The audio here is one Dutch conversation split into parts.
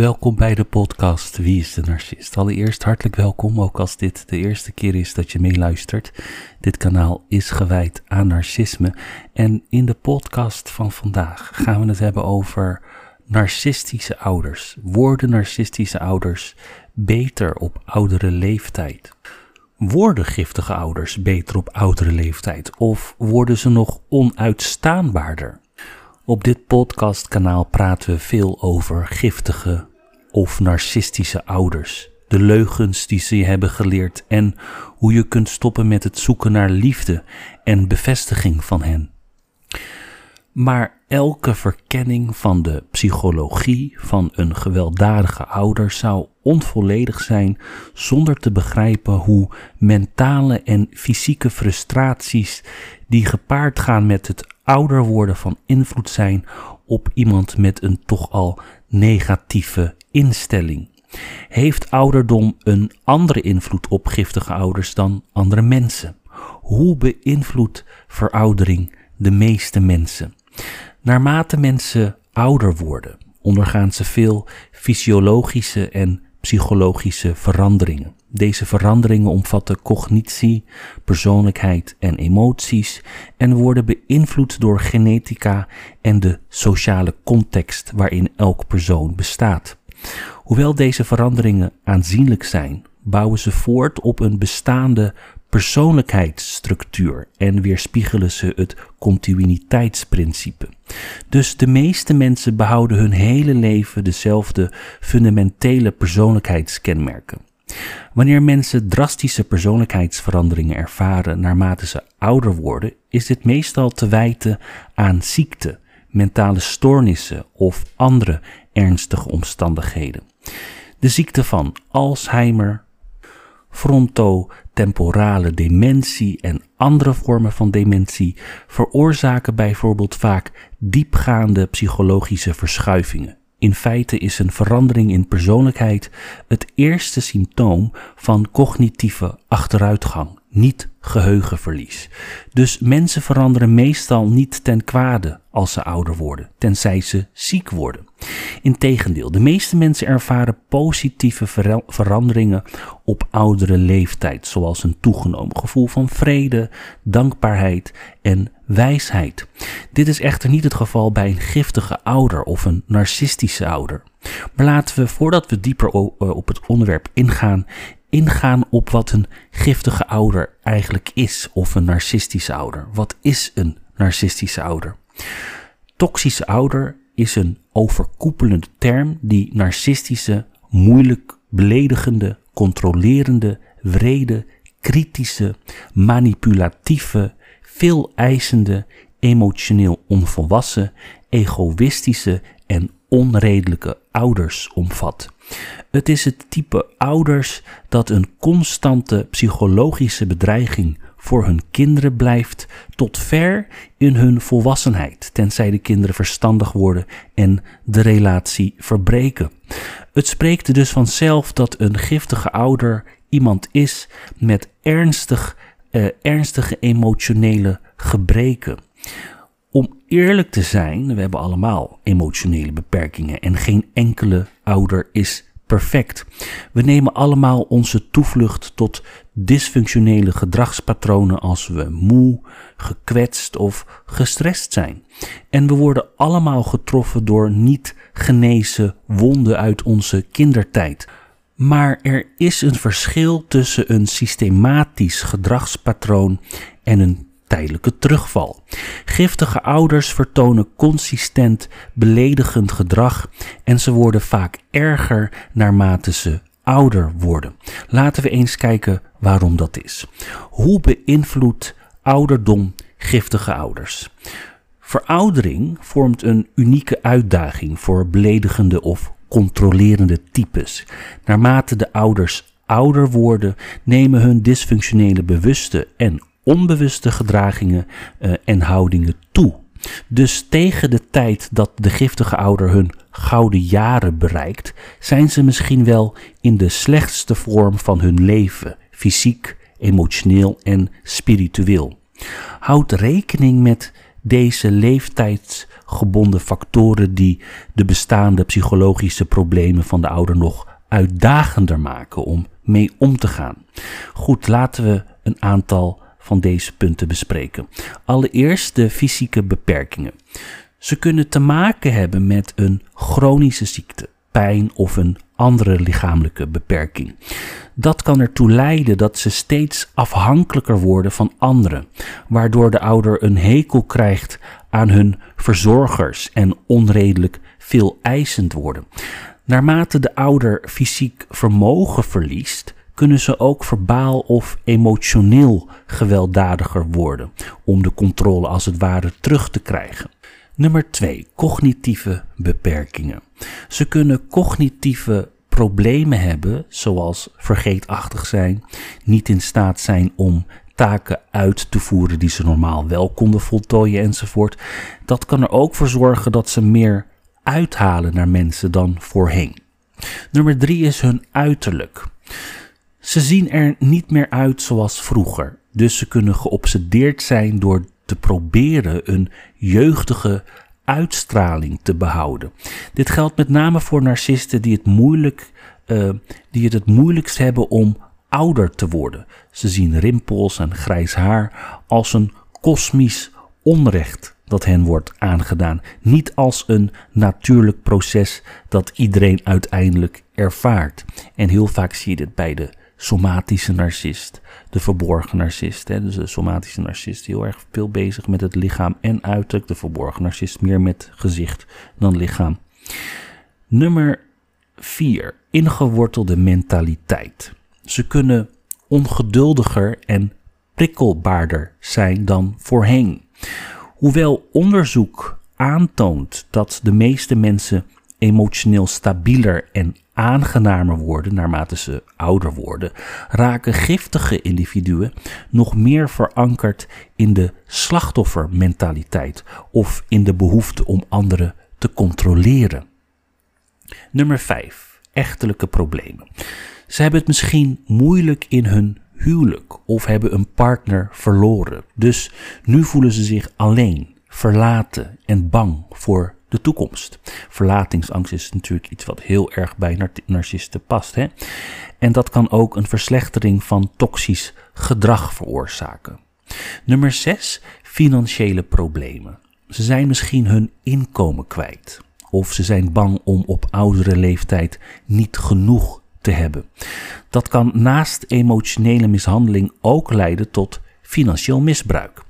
Welkom bij de podcast Wie is de Narcist? Allereerst hartelijk welkom, ook als dit de eerste keer is dat je meeluistert. Dit kanaal is gewijd aan narcisme. En in de podcast van vandaag gaan we het hebben over narcistische ouders. Worden narcistische ouders beter op oudere leeftijd? Worden giftige ouders beter op oudere leeftijd? Of worden ze nog onuitstaanbaarder? Op dit podcastkanaal praten we veel over giftige of narcistische ouders, de leugens die ze hebben geleerd en hoe je kunt stoppen met het zoeken naar liefde en bevestiging van hen. Maar elke verkenning van de psychologie van een gewelddadige ouder zou onvolledig zijn zonder te begrijpen hoe mentale en fysieke frustraties die gepaard gaan met het ouder worden van invloed zijn op iemand met een toch al negatieve instelling. Heeft ouderdom een andere invloed op giftige ouders dan andere mensen? Hoe beïnvloedt veroudering de meeste mensen? Naarmate mensen ouder worden, ondergaan ze veel fysiologische en psychologische veranderingen. Deze veranderingen omvatten cognitie, persoonlijkheid en emoties en worden beïnvloed door genetica en de sociale context waarin elk persoon bestaat. Hoewel deze veranderingen aanzienlijk zijn, bouwen ze voort op een bestaande persoonlijkheidsstructuur en weerspiegelen ze het continuïteitsprincipe. Dus de meeste mensen behouden hun hele leven dezelfde fundamentele persoonlijkheidskenmerken. Wanneer mensen drastische persoonlijkheidsveranderingen ervaren naarmate ze ouder worden, is dit meestal te wijten aan ziekte, mentale stoornissen of andere ernstige omstandigheden. De ziekte van Alzheimer, frontotemporale dementie en andere vormen van dementie veroorzaken bijvoorbeeld vaak diepgaande psychologische verschuivingen. In feite is een verandering in persoonlijkheid het eerste symptoom van cognitieve achteruitgang, niet geheugenverlies. Dus mensen veranderen meestal niet ten kwade als ze ouder worden, tenzij ze ziek worden. Integendeel, de meeste mensen ervaren positieve veranderingen op oudere leeftijd, zoals een toegenomen gevoel van vrede, dankbaarheid en wijsheid. Dit is echter niet het geval bij een giftige ouder of een narcistische ouder. Maar laten we, voordat we dieper eh, op het onderwerp ingaan, ingaan op wat een giftige ouder eigenlijk is, of een narcistische ouder. Wat is een narcistische ouder? Toxische ouder is een overkoepelende term die narcistische, moeilijk beledigende, controlerende, wrede, kritische, manipulatieve, veel eisende, emotioneel onvolwassen, egoïstische en onredelijke ouders omvat. Het is het type ouders dat een constante psychologische bedreiging voor hun kinderen blijft tot ver in hun volwassenheid, tenzij de kinderen verstandig worden en de relatie verbreken. Het spreekt dus vanzelf dat een giftige ouder iemand is met ernstig, eh, ernstige emotionele gebreken. Om eerlijk te zijn, we hebben allemaal emotionele beperkingen en geen enkele ouder is perfect. We nemen allemaal onze toevlucht tot dysfunctionele gedragspatronen als we moe, gekwetst of gestrest zijn. En we worden allemaal getroffen door niet genezen wonden uit onze kindertijd. Maar er is een verschil tussen een systematisch gedragspatroon en een tijdelijke terugval. Giftige ouders vertonen consistent beledigend gedrag en ze worden vaak erger naarmate ze ouder worden. Laten we eens kijken waarom dat is. Hoe beïnvloedt ouderdom giftige ouders? Veroudering vormt een unieke uitdaging voor beledigende of controlerende types. Naarmate de ouders ouder worden, nemen hun dysfunctionele bewuste en onbewuste gedragingen uh, en houdingen toe. Dus tegen de tijd dat de giftige ouder hun gouden jaren bereikt, zijn ze misschien wel in de slechtste vorm van hun leven, fysiek, emotioneel en spiritueel. Houd rekening met deze leeftijdsgroep gebonden factoren die de bestaande psychologische problemen van de ouder nog uitdagender maken om mee om te gaan. Goed, laten we een aantal van deze punten bespreken. Allereerst de fysieke beperkingen. Ze kunnen te maken hebben met een chronische ziekte, pijn of een andere lichamelijke beperking. Dat kan ertoe leiden dat ze steeds afhankelijker worden van anderen, waardoor de ouder een hekel krijgt aan hun verzorgers en onredelijk veel eisend worden. Naarmate de ouder fysiek vermogen verliest, kunnen ze ook verbaal of emotioneel gewelddadiger worden om de controle als het ware terug te krijgen. Nummer 2. Cognitieve beperkingen. Ze kunnen cognitieve problemen hebben, zoals vergeetachtig zijn, niet in staat zijn om taken uit te voeren die ze normaal wel konden voltooien enzovoort. Dat kan er ook voor zorgen dat ze meer uithalen naar mensen dan voorheen. Nummer 3 is hun uiterlijk. Ze zien er niet meer uit zoals vroeger, dus ze kunnen geobsedeerd zijn door te proberen een jeugdige uitstraling te behouden. Dit geldt met name voor narcisten die het, moeilijk, uh, die het het moeilijkst hebben om ouder te worden. Ze zien rimpels en grijs haar als een kosmisch onrecht dat hen wordt aangedaan, niet als een natuurlijk proces dat iedereen uiteindelijk ervaart. En heel vaak zie je dit bij de somatische narcist, de verborgen narcist. Hè? Dus de somatische narcist heel erg veel bezig met het lichaam en uiterlijk. De verborgen narcist meer met gezicht dan lichaam. Nummer 4. Ingewortelde mentaliteit. Ze kunnen ongeduldiger en prikkelbaarder zijn dan voorheen. Hoewel onderzoek aantoont dat de meeste mensen emotioneel stabieler en aangenamer worden naarmate ze ouder worden, raken giftige individuen nog meer verankerd in de slachtoffermentaliteit of in de behoefte om anderen te controleren. Nummer 5. Echtelijke problemen. Ze hebben het misschien moeilijk in hun huwelijk of hebben een partner verloren. Dus nu voelen ze zich alleen, verlaten en bang voor de toekomst. Verlatingsangst is natuurlijk iets wat heel erg bij narcisten past. Hè? En dat kan ook een verslechtering van toxisch gedrag veroorzaken. Nummer 6. Financiële problemen. Ze zijn misschien hun inkomen kwijt. Of ze zijn bang om op oudere leeftijd niet genoeg te hebben. Dat kan naast emotionele mishandeling ook leiden tot financieel misbruik.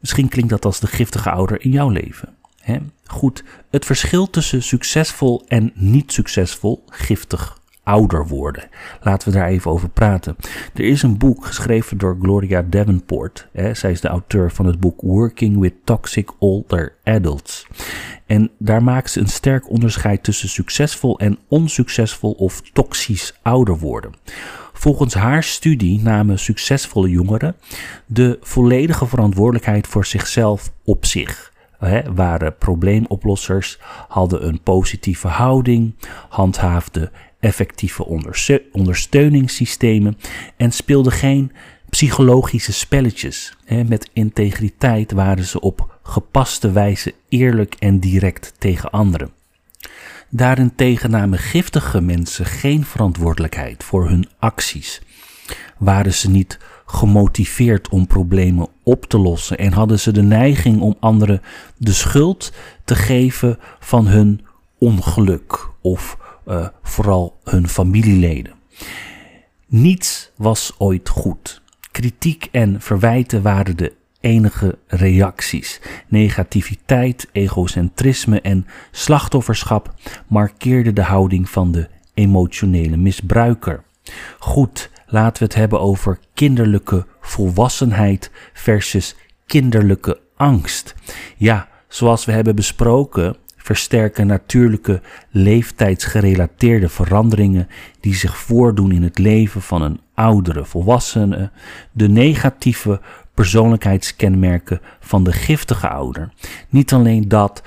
Misschien klinkt dat als de giftige ouder in jouw leven. Goed, het verschil tussen succesvol en niet succesvol, giftig ouder worden. Laten we daar even over praten. Er is een boek geschreven door Gloria Davenport. Hè. Zij is de auteur van het boek Working with Toxic Older Adults. En daar maakt ze een sterk onderscheid tussen succesvol en onsuccesvol of toxisch ouder worden. Volgens haar studie namen succesvolle jongeren de volledige verantwoordelijkheid voor zichzelf op zich waren probleemoplossers, hadden een positieve houding, handhaafden effectieve ondersteuningssystemen en speelden geen psychologische spelletjes. Hè. Met integriteit waren ze op gepaste wijze eerlijk en direct tegen anderen. Daarentegen namen giftige mensen geen verantwoordelijkheid voor hun acties. Waren ze niet gemotiveerd om problemen op te lossen en hadden ze de neiging om anderen de schuld te geven van hun ongeluk of uh, vooral hun familieleden. Niets was ooit goed. Kritiek en verwijten waren de enige reacties. Negativiteit, egocentrisme en slachtofferschap markeerden de houding van de emotionele misbruiker. Goed, laten we het hebben over kinderlijke volwassenheid versus kinderlijke angst. Ja, zoals we hebben besproken, versterken natuurlijke leeftijdsgerelateerde veranderingen die zich voordoen in het leven van een oudere volwassene de negatieve persoonlijkheidskenmerken van de giftige ouder. Niet alleen dat,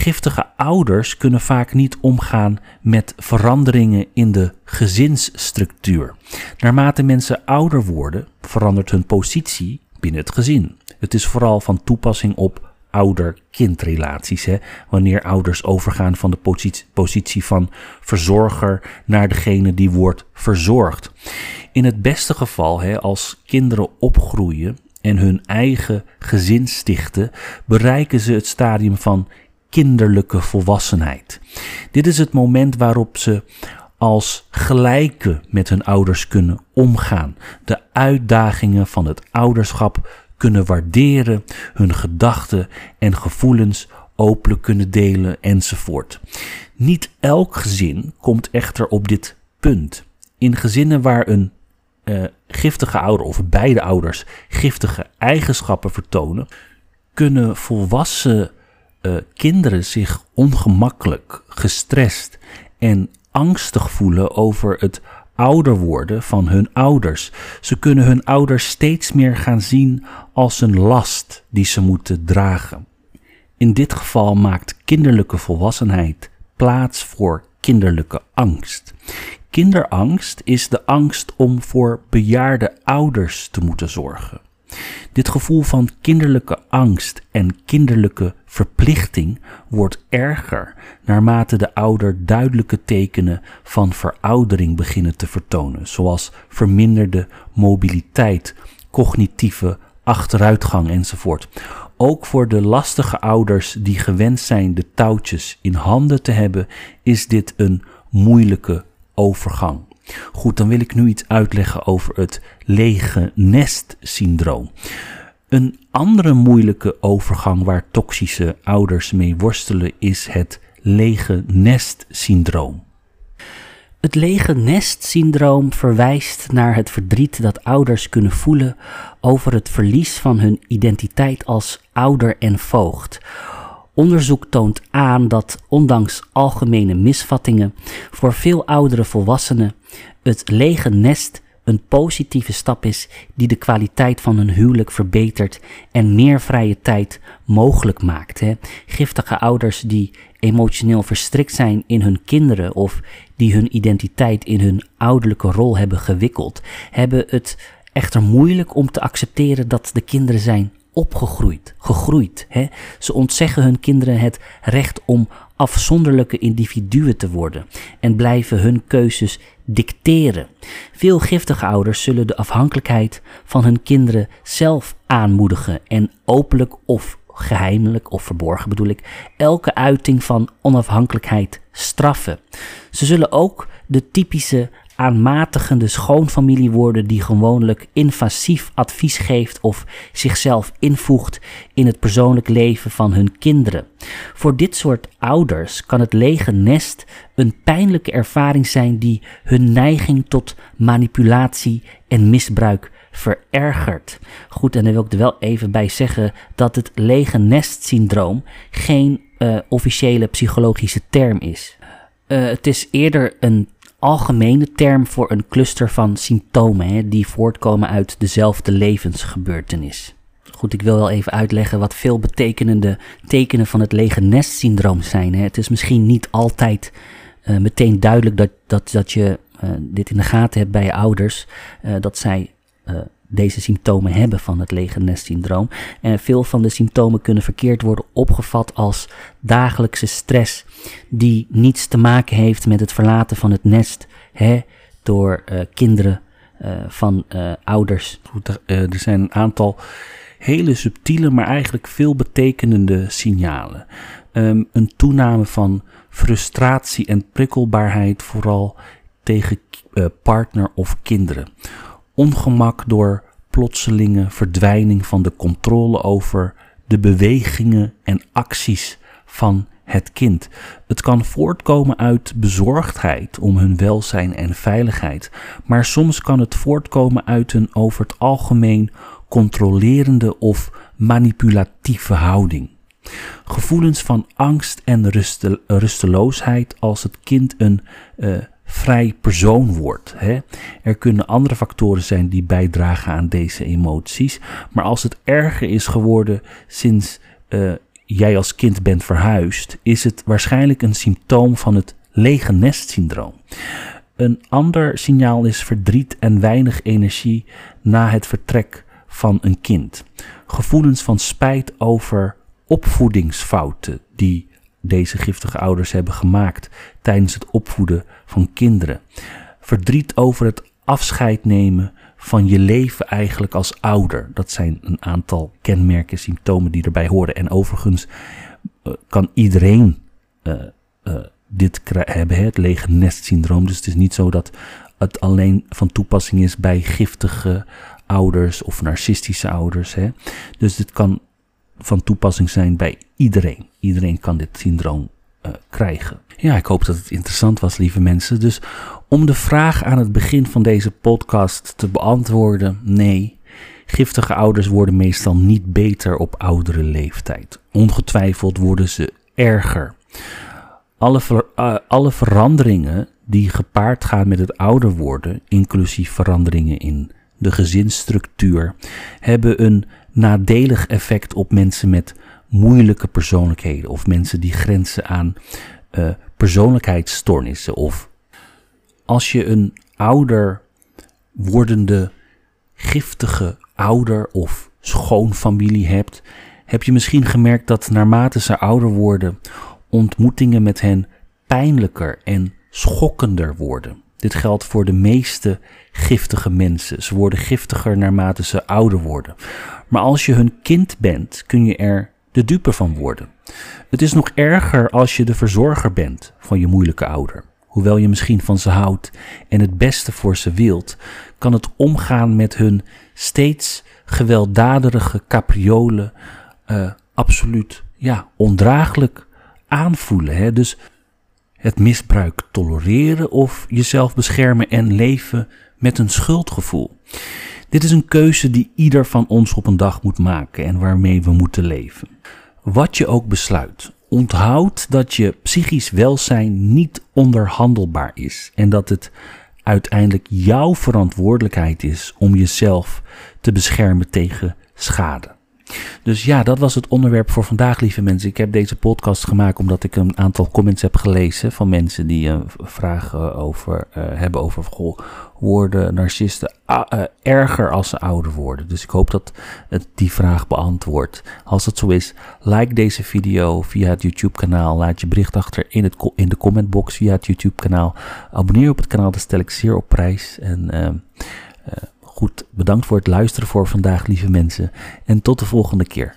Giftige ouders kunnen vaak niet omgaan met veranderingen in de gezinsstructuur. Naarmate mensen ouder worden, verandert hun positie binnen het gezin. Het is vooral van toepassing op ouder-kindrelaties. Wanneer ouders overgaan van de positie, positie van verzorger naar degene die wordt verzorgd. In het beste geval, hè, als kinderen opgroeien en hun eigen gezin stichten, bereiken ze het stadium van kinderlijke volwassenheid. Dit is het moment waarop ze als gelijke met hun ouders kunnen omgaan, de uitdagingen van het ouderschap kunnen waarderen, hun gedachten en gevoelens openlijk kunnen delen enzovoort. Niet elk gezin komt echter op dit punt. In gezinnen waar een uh, giftige ouder of beide ouders giftige eigenschappen vertonen, kunnen volwassen uh, kinderen zich ongemakkelijk, gestrest en angstig voelen over het ouder worden van hun ouders. Ze kunnen hun ouders steeds meer gaan zien als een last die ze moeten dragen. In dit geval maakt kinderlijke volwassenheid plaats voor kinderlijke angst. Kinderangst is de angst om voor bejaarde ouders te moeten zorgen. Dit gevoel van kinderlijke angst en kinderlijke verplichting wordt erger naarmate de ouder duidelijke tekenen van veroudering beginnen te vertonen, zoals verminderde mobiliteit, cognitieve achteruitgang enzovoort. Ook voor de lastige ouders die gewend zijn de touwtjes in handen te hebben, is dit een moeilijke overgang. Goed, dan wil ik nu iets uitleggen over het lege nest syndroom. Een andere moeilijke overgang waar toxische ouders mee worstelen is het lege nest syndroom. Het lege nest syndroom verwijst naar het verdriet dat ouders kunnen voelen over het verlies van hun identiteit als ouder en voogd. Onderzoek toont aan dat ondanks algemene misvattingen voor veel oudere volwassenen het lege nest een positieve stap is die de kwaliteit van hun huwelijk verbetert en meer vrije tijd mogelijk maakt. Hè. Giftige ouders die emotioneel verstrikt zijn in hun kinderen of die hun identiteit in hun ouderlijke rol hebben gewikkeld, hebben het echter moeilijk om te accepteren dat de kinderen zijn opgegroeid, gegroeid. Hè? Ze ontzeggen hun kinderen het recht om afzonderlijke individuen te worden en blijven hun keuzes dicteren. Veel giftige ouders zullen de afhankelijkheid van hun kinderen zelf aanmoedigen en openlijk of geheimelijk of verborgen bedoel ik, elke uiting van onafhankelijkheid straffen. Ze zullen ook de typische aanmatigende schoonfamilie worden die gewoonlijk invasief advies geeft of zichzelf invoegt in het persoonlijk leven van hun kinderen. Voor dit soort ouders kan het lege nest een pijnlijke ervaring zijn die hun neiging tot manipulatie en misbruik verergert. Goed, en dan wil ik er wel even bij zeggen dat het lege nest syndroom geen uh, officiële psychologische term is. Uh, het is eerder een algemene term voor een cluster van symptomen hè, die voortkomen uit dezelfde levensgebeurtenis. Goed, ik wil wel even uitleggen wat veel betekenende tekenen van het lege nest syndroom zijn. Hè. Het is misschien niet altijd uh, meteen duidelijk dat, dat, dat je uh, dit in de gaten hebt bij je ouders, uh, dat zij deze symptomen hebben van het lege nest syndroom. En veel van de symptomen kunnen verkeerd worden opgevat als dagelijkse stress die niets te maken heeft met het verlaten van het nest hè, door uh, kinderen uh, van uh, ouders. Er zijn een aantal hele subtiele, maar eigenlijk veel betekenende signalen. Um, een toename van frustratie en prikkelbaarheid, vooral tegen partner of kinderen ongemak door plotselinge verdwijning van de controle over de bewegingen en acties van het kind. Het kan voortkomen uit bezorgdheid om hun welzijn en veiligheid, maar soms kan het voortkomen uit een over het algemeen controlerende of manipulatieve houding. Gevoelens van angst en rusteloosheid als het kind een uh, vrij persoon wordt. Hè? Er kunnen andere factoren zijn die bijdragen aan deze emoties. Maar als het erger is geworden sinds uh, jij als kind bent verhuisd, is het waarschijnlijk een symptoom van het lege nest syndroom. Een ander signaal is verdriet en weinig energie na het vertrek van een kind. Gevoelens van spijt over opvoedingsfouten die deze giftige ouders hebben gemaakt tijdens het opvoeden van kinderen. Verdriet over het afscheid nemen van je leven eigenlijk als ouder. Dat zijn een aantal kenmerken, symptomen die erbij horen. En overigens uh, kan iedereen uh, uh, dit hebben, het lege nestsyndroom. Dus het is niet zo dat het alleen van toepassing is bij giftige ouders of narcistische ouders. Hè. Dus dit kan van toepassing zijn bij iedereen. Iedereen kan dit syndroom uh, krijgen. Ja, ik hoop dat het interessant was, lieve mensen. Dus om de vraag aan het begin van deze podcast te beantwoorden: nee. Giftige ouders worden meestal niet beter op oudere leeftijd. Ongetwijfeld worden ze erger. Alle, uh, alle veranderingen die gepaard gaan met het ouder worden, inclusief veranderingen in de gezinsstructuur, hebben een nadelig effect op mensen met moeilijke persoonlijkheden of mensen die grenzen aan uh, persoonlijkheidsstoornissen. Of als je een ouder wordende giftige ouder of schoonfamilie hebt, heb je misschien gemerkt dat naarmate ze ouder worden, ontmoetingen met hen pijnlijker en schokkender worden. Dit geldt voor de meeste giftige mensen. Ze worden giftiger naarmate ze ouder worden. Maar als je hun kind bent, kun je er de dupe van worden. Het is nog erger als je de verzorger bent van je moeilijke ouder. Hoewel je misschien van ze houdt en het beste voor ze wilt, kan het omgaan met hun steeds gewelddadige capriolen uh, absoluut ja, ondraaglijk aanvoelen. Hè? Dus het misbruik tolereren of jezelf beschermen en leven met een schuldgevoel. Dit is een keuze die ieder van ons op een dag moet maken en waarmee we moeten leven. Wat je ook besluit, onthoud dat je psychisch welzijn niet onderhandelbaar is en dat het uiteindelijk jouw verantwoordelijkheid is om jezelf te beschermen tegen schade. Dus ja, dat was het onderwerp voor vandaag, lieve mensen. Ik heb deze podcast gemaakt omdat ik een aantal comments heb gelezen van mensen die een uh, vragen over uh, hebben over goh, worden narcisten uh, erger als ze ouder worden. Dus ik hoop dat het die vraag beantwoordt. Als dat zo is, like deze video via het YouTube kanaal. Laat je bericht achter in, het in de commentbox via het YouTube kanaal. Abonneer op het kanaal, dat stel ik zeer op prijs. En ehm, Goed, bedankt voor het luisteren voor vandaag, lieve mensen. En tot de volgende keer.